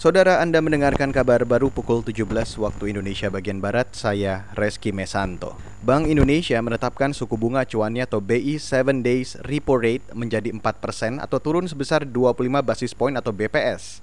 Saudara Anda mendengarkan kabar baru pukul 17 waktu Indonesia bagian Barat, saya Reski Mesanto. Bank Indonesia menetapkan suku bunga acuannya atau BI 7 Days Repo Rate menjadi 4% atau turun sebesar 25 basis point atau BPS.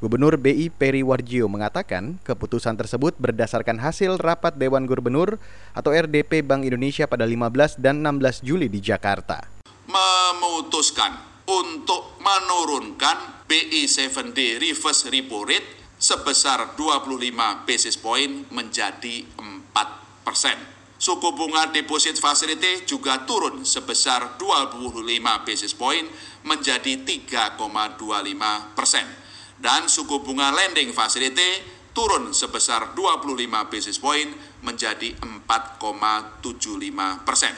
Gubernur BI Peri Warjio mengatakan keputusan tersebut berdasarkan hasil rapat Dewan Gubernur atau RDP Bank Indonesia pada 15 dan 16 Juli di Jakarta. Memutuskan untuk menurunkan BI 7D reverse repo rate sebesar 25 basis point menjadi 4 persen. Suku bunga deposit facility juga turun sebesar 25 basis point menjadi 3,25 persen. Dan suku bunga lending facility turun sebesar 25 basis point menjadi 4,75 persen.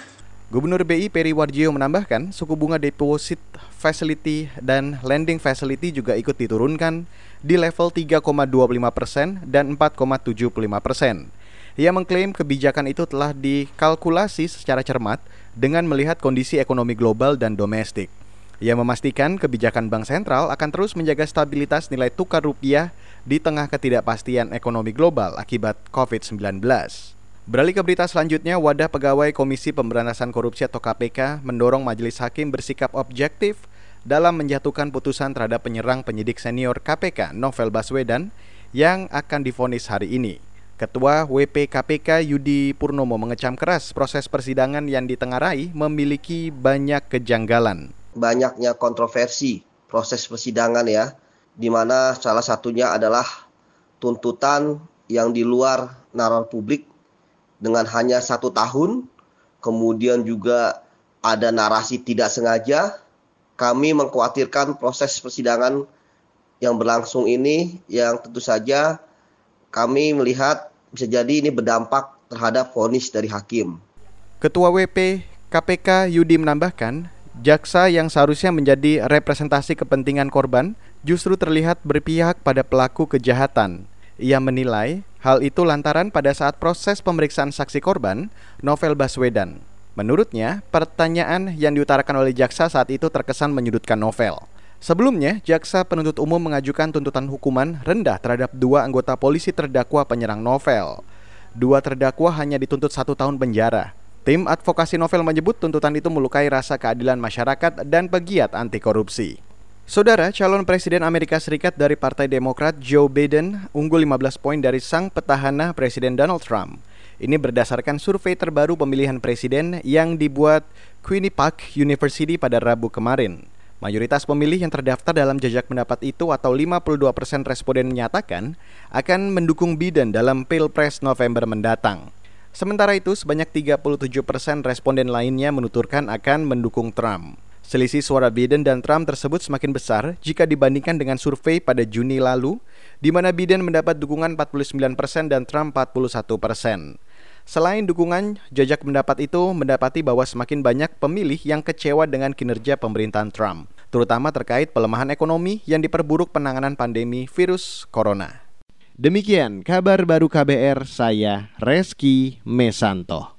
Gubernur BI Peri Warjio menambahkan, suku bunga deposit facility dan lending facility juga ikut diturunkan di level 3,25 persen dan 4,75 persen. Ia mengklaim kebijakan itu telah dikalkulasi secara cermat dengan melihat kondisi ekonomi global dan domestik. Ia memastikan kebijakan Bank Sentral akan terus menjaga stabilitas nilai tukar rupiah di tengah ketidakpastian ekonomi global akibat COVID-19. Beralih ke berita selanjutnya, Wadah Pegawai Komisi Pemberantasan Korupsi atau KPK mendorong majelis hakim bersikap objektif dalam menjatuhkan putusan terhadap penyerang penyidik senior KPK Novel Baswedan yang akan difonis hari ini. Ketua WP KPK Yudi Purnomo mengecam keras proses persidangan yang ditengarai memiliki banyak kejanggalan. Banyaknya kontroversi proses persidangan ya, di mana salah satunya adalah tuntutan yang di luar nalar publik dengan hanya satu tahun, kemudian juga ada narasi tidak sengaja, kami mengkhawatirkan proses persidangan yang berlangsung ini yang tentu saja kami melihat bisa jadi ini berdampak terhadap vonis dari hakim. Ketua WP KPK Yudi menambahkan, jaksa yang seharusnya menjadi representasi kepentingan korban justru terlihat berpihak pada pelaku kejahatan. Ia menilai hal itu lantaran pada saat proses pemeriksaan saksi korban, Novel Baswedan. Menurutnya, pertanyaan yang diutarakan oleh jaksa saat itu terkesan menyudutkan Novel. Sebelumnya, jaksa penuntut umum mengajukan tuntutan hukuman rendah terhadap dua anggota polisi terdakwa penyerang Novel. Dua terdakwa hanya dituntut satu tahun penjara. Tim advokasi Novel menyebut tuntutan itu melukai rasa keadilan masyarakat dan pegiat anti korupsi. Saudara, calon Presiden Amerika Serikat dari Partai Demokrat Joe Biden unggul 15 poin dari sang petahana Presiden Donald Trump. Ini berdasarkan survei terbaru pemilihan presiden yang dibuat Quinnipiac University pada Rabu kemarin. Mayoritas pemilih yang terdaftar dalam jejak pendapat itu atau 52% responden menyatakan akan mendukung Biden dalam Pilpres November mendatang. Sementara itu, sebanyak 37% responden lainnya menuturkan akan mendukung Trump. Selisih suara Biden dan Trump tersebut semakin besar jika dibandingkan dengan survei pada Juni lalu, di mana Biden mendapat dukungan 49% dan Trump 41%. Selain dukungan, jajak pendapat itu mendapati bahwa semakin banyak pemilih yang kecewa dengan kinerja pemerintahan Trump, terutama terkait pelemahan ekonomi yang diperburuk penanganan pandemi virus corona. Demikian kabar baru KBR, saya Reski Mesanto.